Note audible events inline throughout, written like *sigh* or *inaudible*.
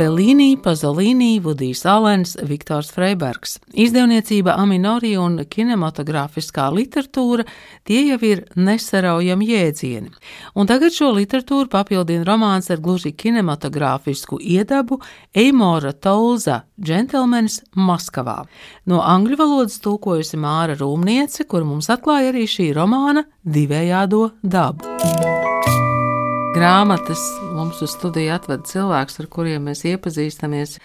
Felīnī, Pazolīnī, Vudijs Alens, Viktors Freibergs. Izdevniecība Aminori un kinematogrāfiskā literatūra tie jau ir nesaraujami jēdzieni. Un tagad šo literatūru papildina romāns ar gluži kinematogrāfisku iedabu Eimora Tolza Džentelmenis Maskavā. No angļu valodas tulkojusi Māra Rūmniece, kur mums atklāja arī šī romāna divējādo dabu. Grāmatas mums uz studiju atved cilvēks, ar kuriem mēs iepazīstamies.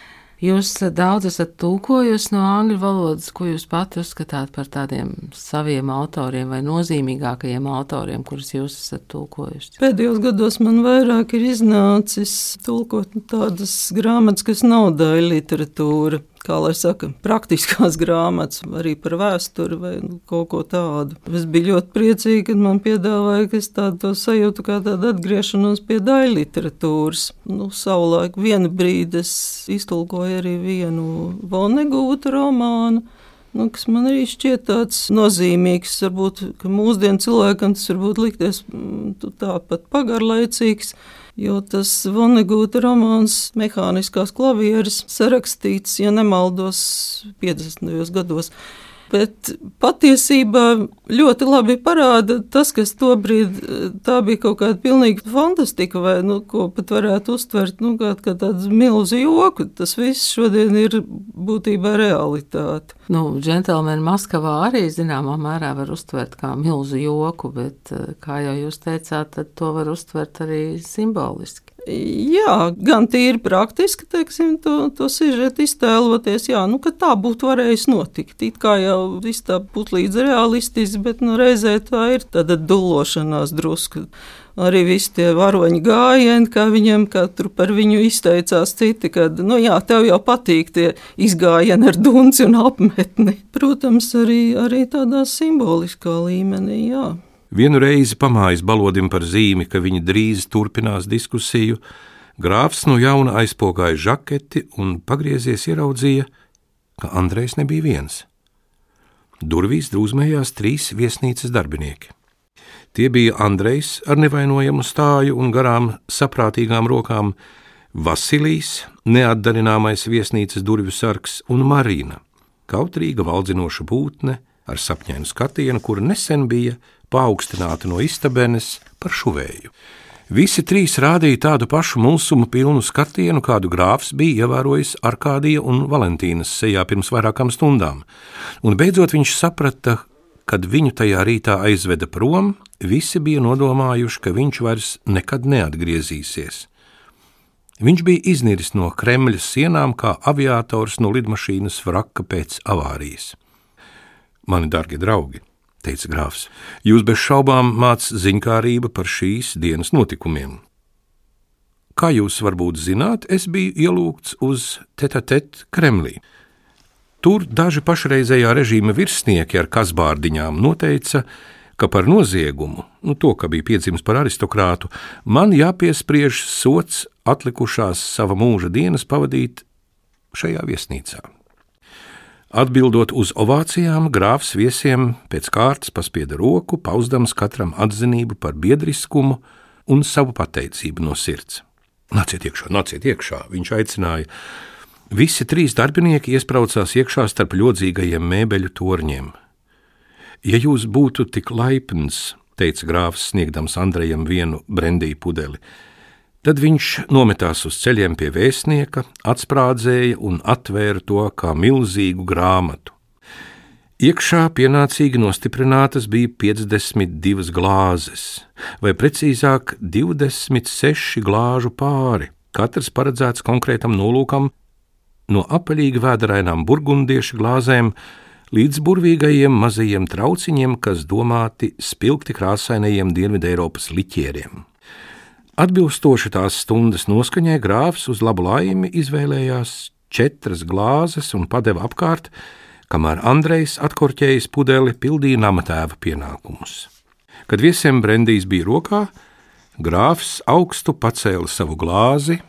Jūs daudz esat tulkojusi no angļu valodas, ko jūs pati uzskatāt par tādiem saviem autoriem vai nozīmīgākajiem autoriem, kurus jūs esat tulkojuši? Pēdējos gados man vairāk ir iznācis tulkot tādas grāmatas, kas nav daļa literatūra kā lai saka, praktiskās *laughs* grāmatas, arī par vēsturi vai nu, kaut ko tādu. Es biju ļoti priecīga, kad man piedāvāja, ka es tādu sajūtu kā tādu atgriešanos pie daļu literatūras. Nu, savulaik vienu brīdi es iztulkoju arī vienu Vonegūta romānu. Nu, kas man arī šķiet tāds nozīmīgs, varbūt mūsdienu cilvēkam tas varbūt likties mm, tāpat pagarlaicīgs jo tas Vonegūta romāns Mehāniskās klavieres sarakstīts, ja nemaldos, 50. gados. Bet patiesībā ļoti labi parāda tas, kas tobrīd tā bija kaut kāda pilnīga fantastika, vai nu, ko pat varētu uztvert nu, kā, kā tādu milzu joku. Tas viss šodien ir būtībā realitāte. Nu, džentlmeni Maskavā arī zināmā mērā var uztvert kā milzu joku, bet, kā jau jūs teicāt, to var uztvert arī simboliski. Jā, gan tīri praktiski, teiksim, to, to sižetu iztēloties, jā, nu, ka tā būtu varējis notikt. It kā jau viss tā būtu līdz realistiski, bet nu, reizē tā ir tāda dulošanās drusku. Arī visi tie varoņi gājieni, kā viņiem katru par viņu izteicās citi, kad, nu jā, tev jau patīk tie izgājieni ar dunci un apmetni. Protams, arī, arī tādā simboliskā līmenī, jā. Vienu reizi pamājis balodim par zīmi, ka viņi drīz turpinās diskusiju, grāfs no jauna aizpogāja žaketi un pagriezies ieraudzīja, ka Andrejs nebija viens. Durvīs drūzmējās trīs viesnīcas darbinieki. Tie bija Andrejs ar nevainojamu stāju un garām saprātīgām rokām, Vasilijs, neatdarināmais viesnīcas durvju sargs un Marīna, kautrīga valdzinoša būtne ar sapņainu skatienu, kur nesen bija paaugstināta no istabenes par šuvēju. Visi trīs rādīja tādu pašu mulsumu pilnu skatienu, kādu grāfs bija ievērojis Arkādija un Valentīnas sejā pirms vairākām stundām, un beidzot viņš saprata, kad viņu tajā rītā aizveda prom, visi bija nodomājuši, ka viņš vairs nekad neatgriezīsies. Viņš bija izniris no Kremļa sienām kā aviators no lidmašīnas vraka pēc avārijas. Mani darbie draugi! Teica grāfs. Jūs bez šaubām mācāt ziņkārība par šīs dienas notikumiem. Kā jūs varbūt zināt, es biju ielūgts uz tete-tete Kremlī. Tur daži pašreizējā režīma virsnieki ar kasbārdiņām noteica, ka par noziegumu, nu to, ka bija piedzimis par aristokrātu, man jāpiespriež sots atlikušās sava mūža dienas pavadīt šajā viesnīcā. Atbildot uz ovācijām, grāfs viesiem pēc kārtas paspieda roku, pausdams katram atzinību par biedriskumu un savu pateicību no sirds. Nāciet iekšā, nāciet iekšā, viņš aicināja. Visi trīs darbinieki iesprācās iekšā starp ļodzīgajiem mēbeļu torņiem. Ja jūs būtu tik laipns, teica grāfs, sniegdams Andrejam vienu brendīju pudeli, Tad viņš nometās uz ceļiem pie vēstnieka, atsprādzēja un atvēra to kā milzīgu grāmatu. Iekšā pienācīgi nostiprinātas bija 52 glāzes, vai precīzāk 26 glāžu pāri, katrs paredzēts konkrētam nolūkam, no apaļīgi vēderainām burgundiešu glāzēm līdz burvīgajiem mazajiem trauciņiem, kas domāti spilgti krāsainajiem Dienvidēropas liķieriem. Atbilstoši tās stundas noskaņai, grāfs uz labu laimi izvēlējās četras glāzes un padeva apkārt, kamēr Andrejs atkorķējis pudeli pildīja namatēva pienākumus. Kad visiem brendīs bija rokā, grāfs augstu pacēla savu glāzi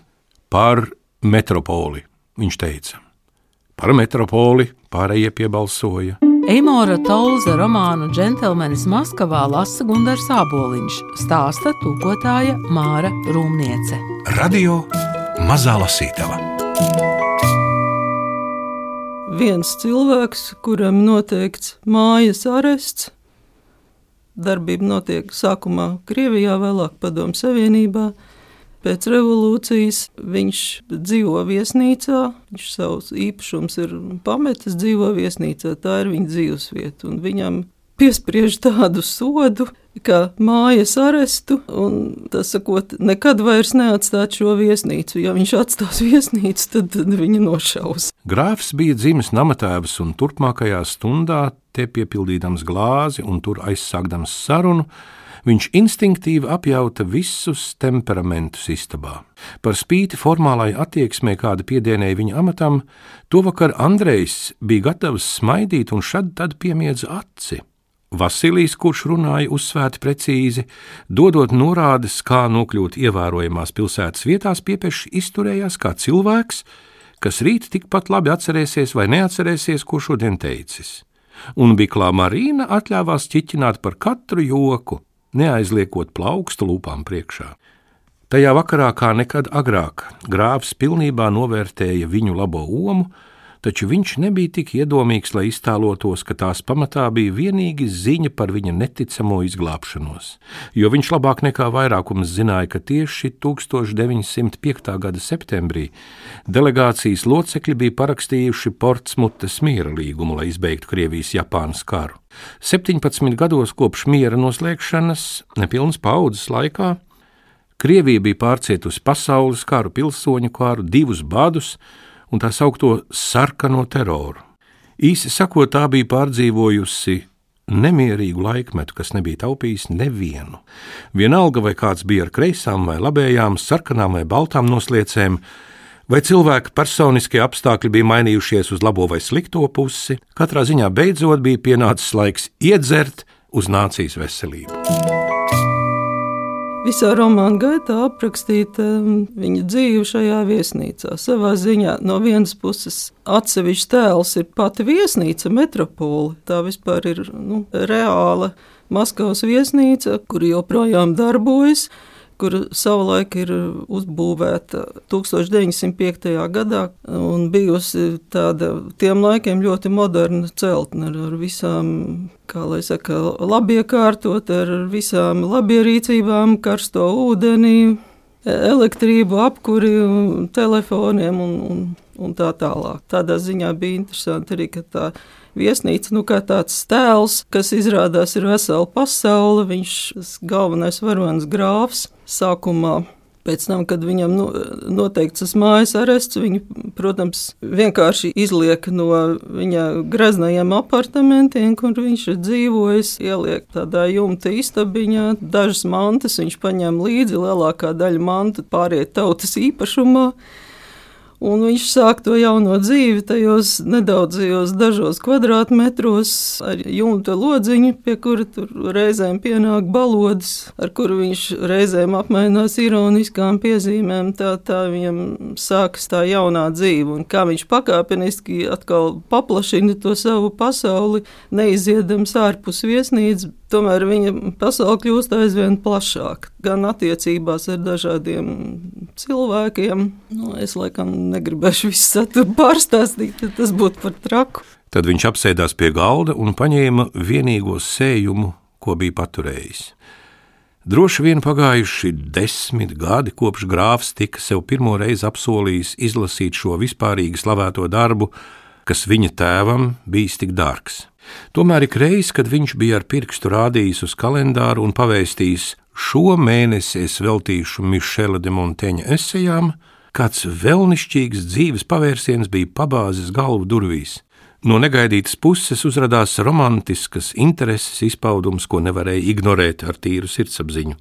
par metropoli. Viņš teica: Par metropoli pārējie piebalsoja. Eimora Tolza romānu Džentelmenis Maskavā lasa Gunārs Aboliņš, stāsta tūkotāja Māra Rūmniece. Radio Mazā Lasītava. Viens cilvēks, kuram noteikts mājas arests, darbība notiek sākumā Krievijā, vēlāk Padomu Savienībā. Pēc revolūcijas viņš dzīvo viesnīcā, viņš savus īpašumus ir pametis, dzīvo viesnīcā. Tā ir viņa dzīvesvieta. Viņam piespriež tādu sodu, kā mājas arestu, un tas sakot, nekad vairs neatstāt šo viesnīcu. Ja viņš atstās viesnīcu, tad, viņa nošaus. Grāfs bija dzimis namatēvs un turpmākajā stundā, te piepildīdams glāzi un tur aizsākdams sarunu, viņš instinktīvi apjauta visus temperamentus istabā. Par spīti formālai attieksmei, kāda piedienēja viņa amatam, to vakar Andrejs bija gatavs smaidīt un šad tad piemiedz aci. Vasilijs, kurš runāja uzsvērti precīzi, dodot norādes, kā nokļūt ievērojamās pilsētas vietās, piepieši izturējās kā cilvēks, kas rīt tikpat labi atcerēsies vai neatcerēsies, ko šodien teicis. Un Biklā Marīna atļāvās ķiķināt par katru joku, neaizliekot plaukstu lūpām priekšā. Tajā vakarā, kā nekad agrāk, grāfs pilnībā novērtēja viņu labo omu, taču viņš nebija tik iedomīgs, lai iztēlotos, ka tās pamatā bija vienīgi ziņa par viņa neticamo izglābšanos, jo viņš labāk nekā vairākums zināja, ka tieši 1905. gada septembrī delegācijas locekļi bija parakstījuši Portsmutas miera līgumu, lai izbeigtu Krievijas-Japānas karu. 17 gados kopš miera noslēgšanas, nepilnas paudzes laikā, Krievija bija pārcietusi pasaules karu, pilsoņu karu, divus badus, un tā saucamo sarkano teroru. Īsi sakot, tā bija pārdzīvojusi nemierīgu laikmetu, kas nebija taupījis nevienu. Vienalga, vai kāds bija ar kreisām vai labējām, sarkanām vai baltām nosliecēm, vai cilvēka personiskie apstākļi bija mainījušies uz labo vai slikto pusi, katrā ziņā beidzot bija pienācis laiks iedzert uz nācijas veselību. Visā romāna gaitā aprakstīta um, viņa dzīve šajā viesnīcā. Savā ziņā no vienas puses atsevišķs tēls ir pati viesnīca, metropole. Tā vispār ir nu, reāla Maskavas viesnīca, kur joprojām darbojas kur savulaik ir uzbūvēta 1905. gadā un bijusi tāda tiem laikiem ļoti moderna celtne ar, ar visām, kā lai saka, labiekārtot, ar visām labierīcībām, karsto ūdeni, elektrību, apkuri, telefoniem un, un, un tā tālāk. Tādā ziņā bija interesanti arī, ka tā viesnīca, nu, kā tāds tēls, kas izrādās ir vesela pasaule. Viņš ir galvenais varonis grāfs sākumā. Pēc tam, kad viņam nu, noteikts tas mājas arests, viņu, protams, vienkārši izliek no viņa greznajiem apartamentiem, kur viņš ir dzīvojis, ieliek tādā jumta istabiņā. Dažas mantas viņš paņem līdzi, lielākā daļa mantu pāriet tautas īpašumā. Un viņš sāk to jauno dzīvi tajos nedaudzajos dažos kvadrātmetros ar jumta lodziņu, pie kura tur reizēm pienāk balodas, ar kuru viņš reizēm apmainās ironiskām piezīmēm. Tā, tā viņam sākas tā jaunā dzīve, un kā viņš pakāpeniski atkal paplašina to savu pasauli, neiziedams ārpus viesnīcas, Tomēr viņa pasaule kļūst aizvien plašāka, gan attiecībās ar dažādiem cilvēkiem. Nu, es laikam negribēšu visu saturu pārstāstīt, tas būtu par traku. Tad viņš apsēdās pie galda un paņēma vienīgo sējumu, ko bija paturējis. Droši vien pagājuši desmit gadi, kopš grāfs tika sev pirmo reizi apsolījis izlasīt šo vispārīgi slavēto darbu, kas viņa tēvam bijis tik dārgs. Tomēr ik reiz, kad viņš bija ar pirkstu rādījis uz kalendāru un pavēstījis, šo mēnesi es veltīšu Mišela de Monteņa esejām, kāds vēlnišķīgs dzīves pavērsiens bija pabāzis galvu durvīs. No negaidītas puses uzrādījās romantiskas intereses izpaudums, ko nevarēja ignorēt ar tīru sirdsapziņu.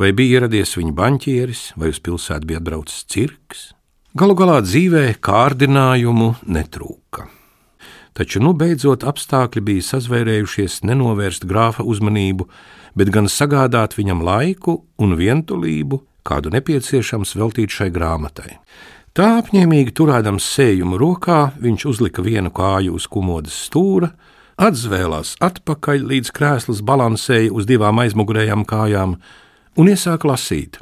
Vai bija ieradies viņa banķieris, vai uz pilsētu bija atbraucis cirks? Galu galā dzīvē kārdinājumu netrūka taču nu beidzot apstākļi bija sazvērējušies nenovērst grāfa uzmanību, bet gan sagādāt viņam laiku un vientulību, kādu nepieciešams veltīt šai grāmatai. Tā apņēmīgi turēdams sējumu rokā, viņš uzlika vienu kāju uz komodas stūra, atzvēlās atpakaļ, līdz krēsls balansēja uz divām aizmugurējām kājām, un iesāka lasīt.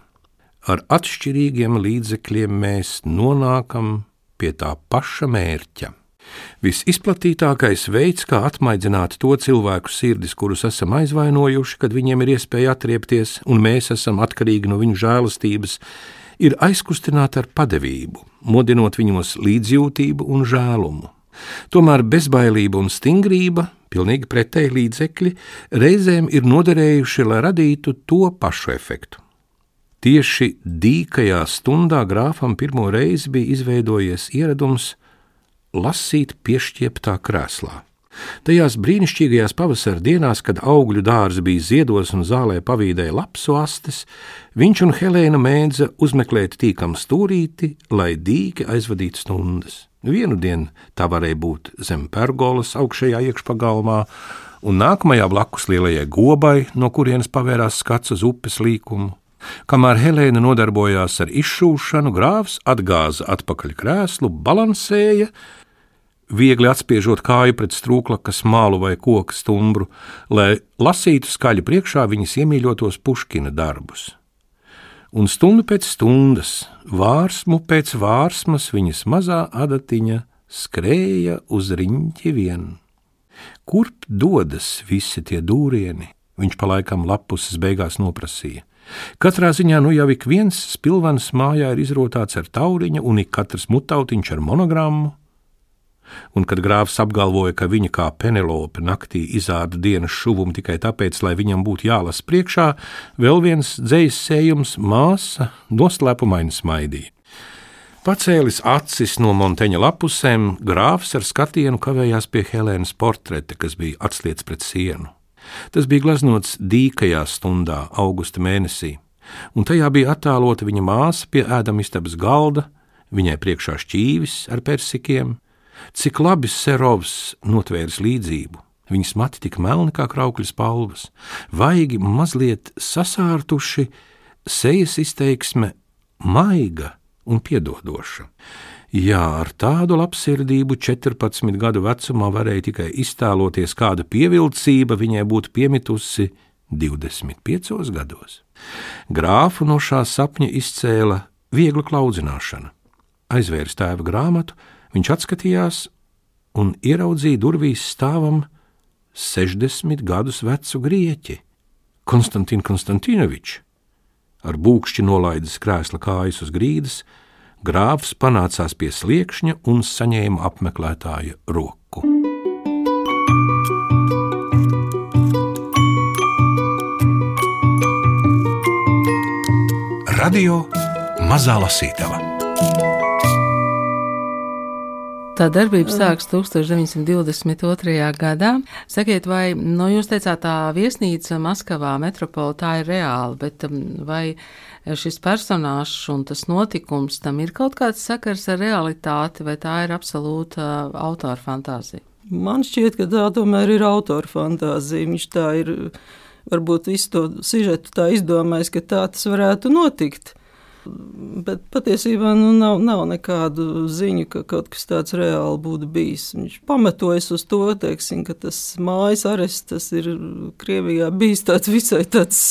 Ar atšķirīgiem līdzekļiem mēs nonākam pie tā paša mērķa. Visizplatītākais veids, kā atmaidzināt to cilvēku sirdis, kurus esam aizvainojuši, kad viņiem ir iespēja atriepties, un mēs esam atkarīgi no viņu žēlastības, ir aizkustināt ar padevību, modinot viņos līdzjūtību un žēlumu. Tomēr bezbailība un stingrība, pilnīgi pretēji līdzekļi, reizēm ir noderējuši, lai radītu to pašu efektu. Tieši dīkajā stundā grāfam pirmo reizi bija izveidojies ieradums lasīt piešķieptā krēslā. Tajās brīnišķīgajās pavasara dienās, kad augļu dārzi bija ziedos un zālē pavīdēja lapsu astes, viņš un Helēna mēdza uzmeklēt tīkam stūrīti, lai dīki aizvadītu stundas. Vienu dienu tā varēja būt zem pergolas augšējā iekšpagalmā, un nākamajā blakus lielajai gobai, no kurienes pavērās skats uz upes līkumu. Kamēr Helēna nodarbojās ar izšūšanu, grāfs atgāza atpakaļ krēslu, balansēja, viegli atspiežot kāju pret strūklakas mālu vai koku stumbru, lai lasītu skaļi priekšā viņas iemīļotos puškina darbus un stundu pēc stundas, vārsmu pēc vārsmas viņas mazā adatiņa skrēja uz riņķi vien. Kurp dodas visi tie dūrieni? Viņš palaikam lapuses beigās noprasīja. Katrā ziņā nu jau ik viens spilvens mājā ir izrotāts ar tauriņu, un ik katrs mutautiņš ar monogrammu, un kad grāfs apgalvoja, ka viņa kā Penelope naktī izāda dienas šuvumu tikai tāpēc, lai viņam būtu jālas priekšā, vēl viens dzīs sējums māsa noslēpumaini smaidīja. Pacēlis acis no monteņa lapusēm, grāfs ar skatienu kavējās pie Helēnas portreta, kas bija atslietas pret sienu. Tas bija gleznots dīkajā stundā, augusta mēnesī, un tajā bija attēlota viņa māsa pie ēdamistabas galda, viņai priekšā šķīvis ar persikiem, Cik labi Serovs notvērs līdzību. Viņas mati tik melni kā kraukļa spalvas, vaigi mazliet sasārtuši, sejas izteiksme maiga un piedodoša. Jā, ar tādu labsirdību 14 gadu vecumā varēja tikai iztēloties, kāda pievilcība viņai būtu piemitusi 25 gados. Grāfu no šā sapņa izcēla viegla klaudzināšana. Aizvērs tēva grāmatu, Viņš atskatījās un ieraudzīja durvīs stāvam 60 gadus vecu grieķi, Konstantinu Konstantinoviču. Ar būkšķi nolaidis krēsla kājas uz grīdas, grāfs panācās pie sliekšņa un saņēma apmeklētāja roku. Radio Mazā Lasītava Tā darbība sākas 1922. gadā. Sakiet, vai no nu, jūs teicāt, tā viesnīca Maskavā metropola tā ir reāla, bet um, vai šis personāžs un tas notikums tam ir kaut kāds sakars ar realitāti, vai tā ir absolūta autora fantāzija? Man šķiet, ka tā tomēr ir autora fantāzija. Viņš tā ir varbūt visu to sižetu tā izdomājis, ka tā tas varētu notikt. Bet patiesībā nu, nav, nav nekādu ziņu, ka kaut kas tāds reāli būtu bijis. Viņš pamatojas uz to, teiksim, ka tas mājas arests ir Krievijā bijis tāds visai tāds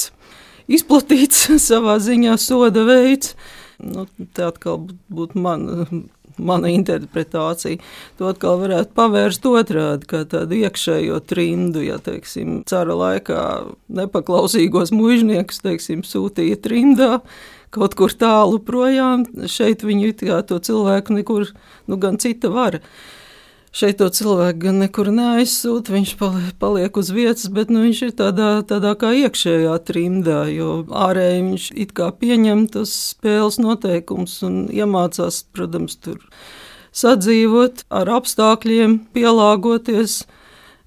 izplatīts *laughs* savā ziņā soda veids. Nu, tā atkal būtu mana, *laughs* mana interpretācija. To atkal varētu pavērst otrādi, kā tādu iekšējo trindu. Ja, teiksim, cara laikā nepaklausīgos mužniekus, teiksim, sūtīja trindā kaut kur tālu projām. Šeit viņi to cilvēku nekur, nu, gan cita vara. Šeit to cilvēku gan nekur neaizsūta, viņš paliek uz vietas, bet nu, viņš ir tādā, tādā kā iekšējā trimdā, jo ārēji viņš it kā pieņem tos spēles noteikums un iemācās, protams, tur sadzīvot ar apstākļiem, pielāgoties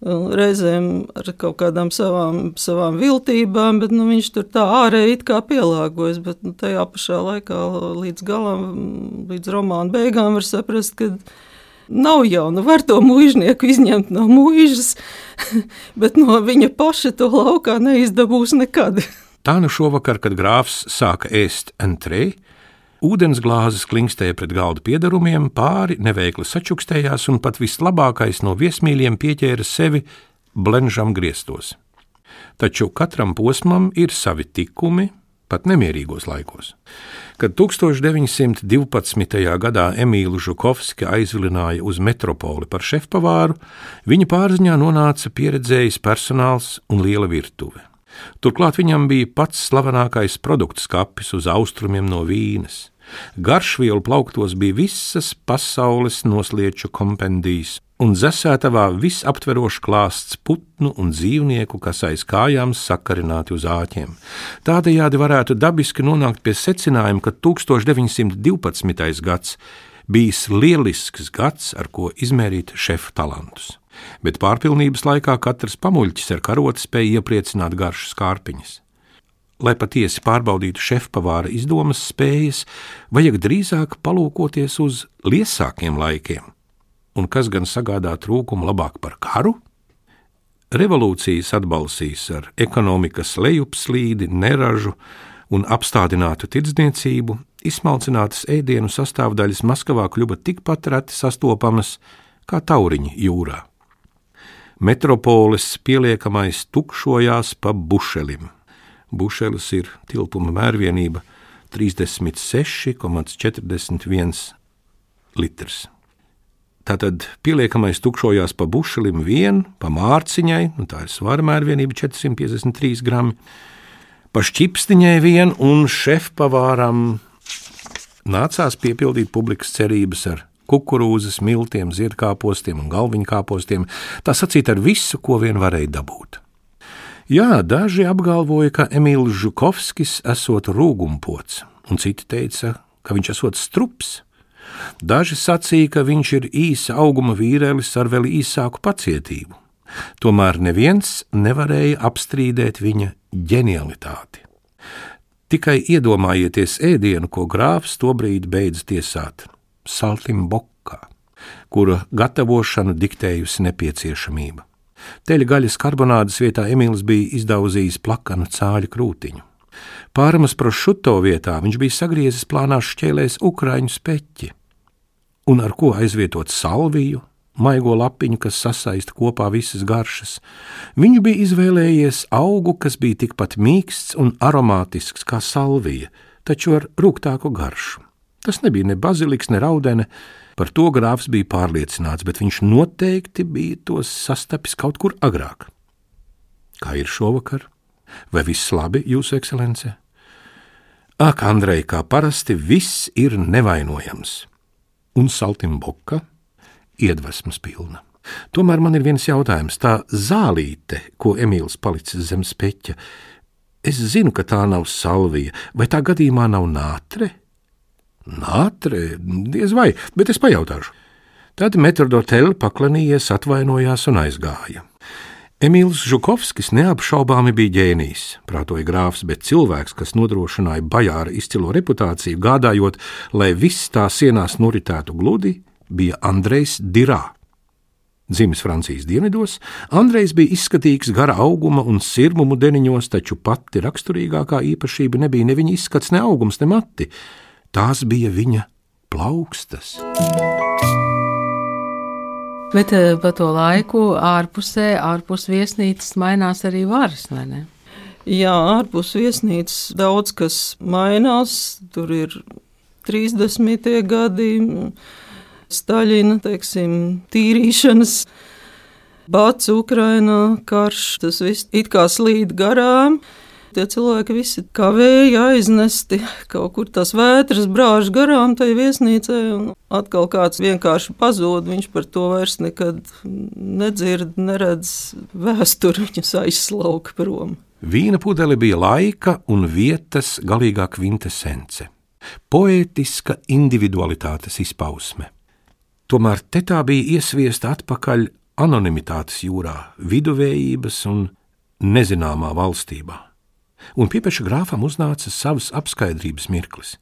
reizēm ar kaut kādām savām, savām viltībām, bet nu, viņš tur tā ārēji pielāgojas. Bet nu, tajā pašā laikā līdz galam, līdz romāna beigām var saprast, ka nav jau, nu var to mūžnieku izņemt no mūžas, *laughs* bet no viņa paša to laukā neizdabūs nekad. Tā nu šovakar, kad grāfs sāka ēst entrei, Ūdens glāzes klinkstēja pret galda piedarumiem, pāri neveikli sačukstējās un pat vislabākais no viesmīļiem pieķēra sevi blenžam griestos. Taču katram posmam ir savi tikumi, pat nemierīgos laikos. Kad 1912. gadā Emīlu Žukovski aizvilināja uz metropoli par šefpavāru, viņa pārziņā nonāca pieredzējis personāls un liela virtuve. Turklāt viņam bija pats slavenākais produktu skapis uz austrumiem no Vīnes. Garšvielu plauktos bija visas pasaules noslieču kompendijas, un dzesētavā visaptverošs klāsts putnu un dzīvnieku, kas aiz kājām sakarināti uz āķiem. Tādējādi varētu dabiski nonākt pie secinājuma, ka 1912. gads bijis lielisks gads, ar ko izmērīt šefu talantus. Bet pārpilnības laikā katrs pamuļķis ar karoti spēja iepriecināt garšas kārpiņas. Lai patiesi pārbaudītu šefpavāra izdomas spējas, vajag drīzāk palūkoties uz liesākiem laikiem un kas gan sagādā trūkumu labāk par karu? Revolūcijas atbalstīs ar ekonomikas lejupslīdi, neražu un apstādinātu tirdzniecību, izsmalcinātas ēdienu sastāvdaļas Maskavā kļuva tikpat reti sastopamas kā tauriņi jūrā. Metropoles pieliekamais tukšojās pa bušelim. Bušelis ir tilpuma mērvienība 36,41 litrs. Tātad pieliekamais tukšojās pa bušelim vien, pa mārciņai, nu tā ir svara mērvienība 453 grami, pa šķipstiņai vien un šefpavāram nācās piepildīt publikas cerības ar kukurūzas, miltiem, ziedkāpostiem un galviņkāpostiem, tā sacīt ar visu, ko vien varēja dabūt. Jā, daži apgalvoja, ka Emīls Žukovskis esot rūgumpots, un citi teica, ka viņš esot strups. Daži sacīja, ka viņš ir īsa auguma vīrielis ar vēl īsāku pacietību. Tomēr neviens nevarēja apstrīdēt viņa ģenialitāti. Tikai iedomājieties ēdienu, ko grāfs tobrīd beidz tiesāt - saltim bokā, kura gatavošanu diktējusi nepieciešamība. Teļa gaļas karbonādes vietā Emīls bija izdauzījis plakanu cāļu krūtiņu. Pārmas prošuto vietā viņš bija sagriezis plānās šķēlēs ukraiņu speķi, un ar ko aizvietot salviju, maigo lapiņu, kas sasaista kopā visas garšas. Viņš bija izvēlējies augu, kas bija tikpat mīksts un aromātisks kā salvija, taču ar rūktāku garšu. Tas nebija ne baziliks, ne raudene, par to grāfs bija pārliecināts, bet viņš noteikti bija tos sastapis kaut kur agrāk. Kā ir šovakar? Vai viss labi, Jūsu ekscelence? Ak, Andrej, kā parasti, viss ir nevainojams, un saltim boka iedvesmas pilna. Tomēr man ir viens jautājums. Tā zālīte, ko Emīls palicis zem speķa, es zinu, ka tā nav salvija, vai tā gadījumā nav nātre? Nātre, diez vai, bet es pajautāšu. Tad metrodotēli paklanījies, atvainojās un aizgāja. Emīls Žukovskis neapšaubāmi bija ģēnijs, prātoja grāfs, bet cilvēks, kas nodrošināja bajāra izcilo reputāciju, gādājot, lai viss tā sienās noritētu gludi, bija Andrejs Dirā. Dzimis Francijas dienvidos, Andrejs bija izskatīgs gara auguma un sirmumu deniņos, taču pati raksturīgākā īpašība nebija ne viņa izskats, ne augums, ne mati. Tās bija viņa plaukstas. Bet eh, pa to laiku ārpusē, ārpus viesnīcas mainās arī varas, vai ne? Jā, ārpus viesnīcas daudz kas mainās. Tur ir 30. gadi, Staļina, teiksim, tīrīšanas. Bācis, Ukrainā, karš, tas viss it kā slīd garām tie cilvēki visi kā vēja aiznesti, kaut kur tās vētras brāž garām tai viesnīcai, un atkal kāds vienkārši pazūd, viņš par to vairs nekad nedzird, neredz vēsturi, viņas aizslauka prom. Vīna pudele bija laika un vietas galīgā kvintesence, poētiska individualitātes izpausme. Tomēr te tā bija iesviesta atpakaļ anonimitātes jūrā, viduvējības un nezināmā valstībā un piepeša grāfam uznāca savs apskaidrības mirklis.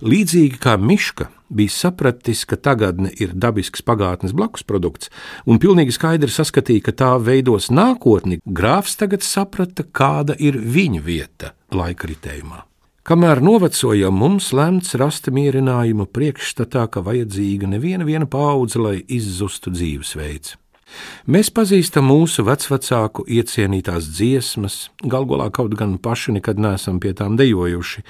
Līdzīgi kā Miška bija sapratis, ka tagadne ir dabisks pagātnes blakus produkts, un pilnīgi skaidri saskatīja, ka tā veidos nākotni, grāfs tagad saprata, kāda ir viņa vieta laika ritējumā. Kamēr novecojam, mums lemts rast mierinājumu priekšstatā, ka vajadzīga neviena viena paudze, lai izzustu dzīvesveids. Mēs pazīstam mūsu vecvecāku iecienītās dziesmas, galvā kaut gan paši nekad neesam pie tām dejojuši.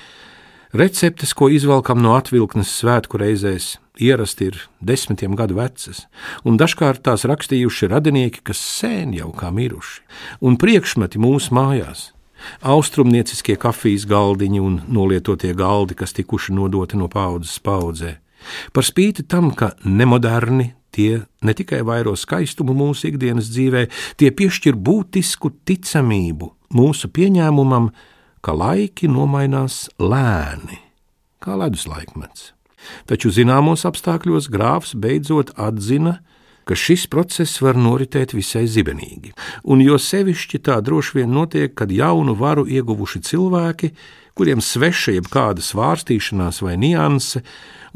Receptes, ko izvelkam no atvilknes svētku reizēs, ierasti ir desmitiem gadu vecas, un dažkārt tās rakstījuši radinieki, kas sen jau kā miruši, un priekšmeti mūsu mājās austrumnieciskie kafijas galdiņi un nolietotie galdi, kas tikuši nodoti no paudzes paudzē. Par spīti tam, ka nemoderni tie ne tikai vairo skaistumu mūsu ikdienas dzīvē, tie piešķir būtisku ticamību mūsu pieņēmumam, ka laiki nomainās lēni, kā ledus laikmets. Taču zināmos apstākļos grāfs beidzot atzina, ka šis process var noritēt visai zibenīgi, un jo sevišķi tā droši vien notiek, kad jaunu varu ieguvuši cilvēki, kuriem sveša jeb kāda svārstīšanās vai nianse,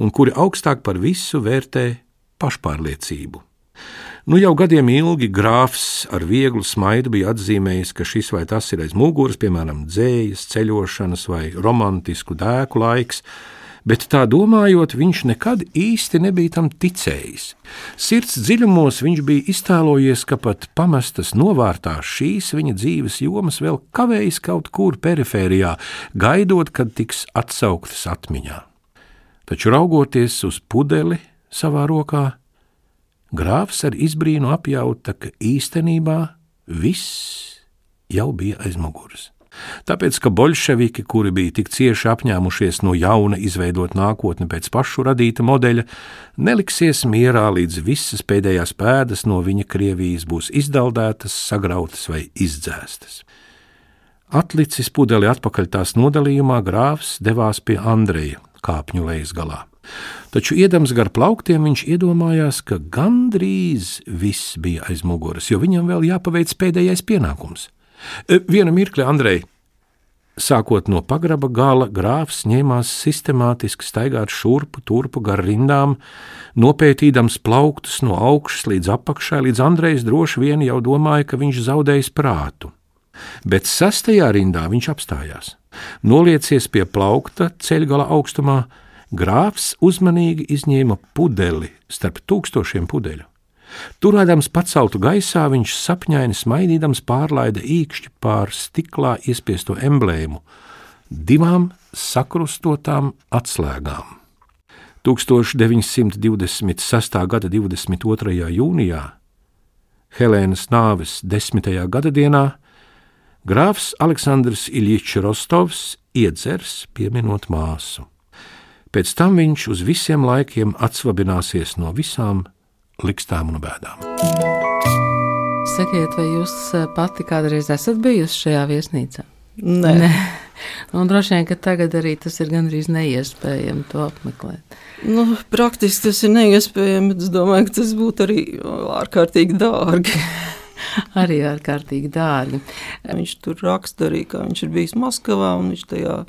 un kuri augstāk par visu vērtē pašpārliecību. Nu jau gadiem ilgi grāfs ar vieglu smaidu bija atzīmējis, ka šis vai tas ir aiz muguras, piemēram, dzējas, ceļošanas vai romantisku dēku laiks, bet tā domājot, viņš nekad īsti nebija tam ticējis. Sirds dziļumos viņš bija iztēlojies, ka pat pamestas novārtā šīs viņa dzīves jomas vēl kavējas kaut kur perifērijā, gaidot, kad tiks atsauktas atmiņā. Taču raugoties uz pudeli savā rokā, grāfs ar izbrīnu apjauta, ka īstenībā viss jau bija aiz muguras. Tāpēc, ka bolševiki, kuri bija tik cieši apņēmušies no jauna izveidot nākotni pēc pašu radīta modeļa, neliksies mierā līdz visas pēdējās pēdas no viņa Krievijas būs izdaldētas, sagrautas vai izdzēstas. Atlicis pudeli atpakaļ tās nodalījumā, grāfs devās pie Andreja kāpņu lejas galā. Taču, iedams gar plauktiem, viņš iedomājās, ka gandrīz viss bija aiz muguras, jo viņam vēl jāpaveic pēdējais pienākums. E, viena mirkļa, Andrej, sākot no pagraba gala, grāfs ņēmās sistemātiski staigāt šurpu turpu gar rindām, nopētīdams plauktus no augšas līdz apakšai, līdz Andrejs droši vien jau domāja, ka viņš zaudējis prātu. Bet sastajā rindā viņš apstājās. Noliecies pie plaukta ceļgala augstumā, grāfs uzmanīgi izņēma pudeli starp tūkstošiem pudeļu. Turēdams paceltu gaisā, viņš sapņaini smaidīdams pārlaida īkšķi pār stiklā iespiesto emblēmu - divām sakrustotām atslēgām. 1926. gada 22. jūnijā, Helēnas nāves desmitajā gada dienā, grāfs Aleksandrs Iļičs Rostovs iedzers pieminot māsu. Pēc tam viņš uz visiem laikiem atsvabināsies no visām likstām un bēdām. Sakiet, vai jūs eh, pati kādreiz esat bijusi šajā viesnīcā? Nē. Nē. *laughs* Un droši vien, ka tagad arī tas ir gandrīz neiespējami to apmeklēt. Nu, praktiski tas ir neiespējami, bet es domāju, ka tas būtu arī ārkārtīgi dārgi. *laughs* arī ārkārtīgi dārgi. Viņš tur raksta arī, ka viņš ir bijis Maskavā un viņš tajā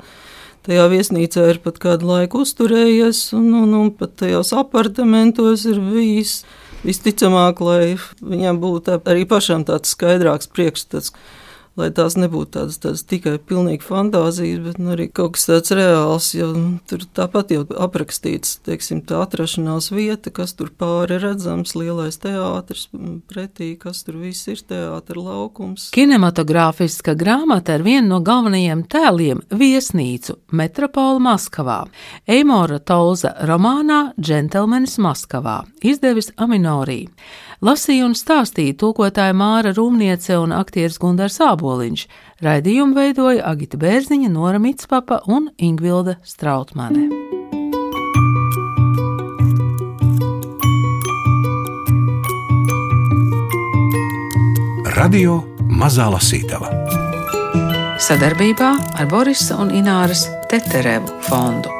Tajā viesnīcā ir pat kādu laiku uzturējies, un, un, un pat tajos apartamentos ir bijis. Visticamāk, lai viņam būtu arī pašam tāds skaidrāks priekšstats, lai tās nebūtu tādas, tādas tikai pilnīgi fantāzijas, bet nu, arī kaut kas tāds reāls. Jo tur tāpat jau aprakstīts, teiksim, tā atrašanās vieta, kas tur pāri redzams, lielais teātris pretī, kas tur viss ir teātris laukums. Kinematogrāfiska grāmata ir viena no galvenajiem tēliem viesnīcu Metropola Maskavā. Eimora Tolza romānā Džentelmenis Maskavā izdevis Aminorī. Lasīja un stāstīja tulkotāja Māra Rūmniece un aktieris Gundars Āboliņš. Raidījumu veidoja Agita Bērziņa, Nora Mitspapa un Ingvilda Strautmane. Radio Mazā Lasītava sadarbībā ar Borisa un Ināras Teterevu fondu.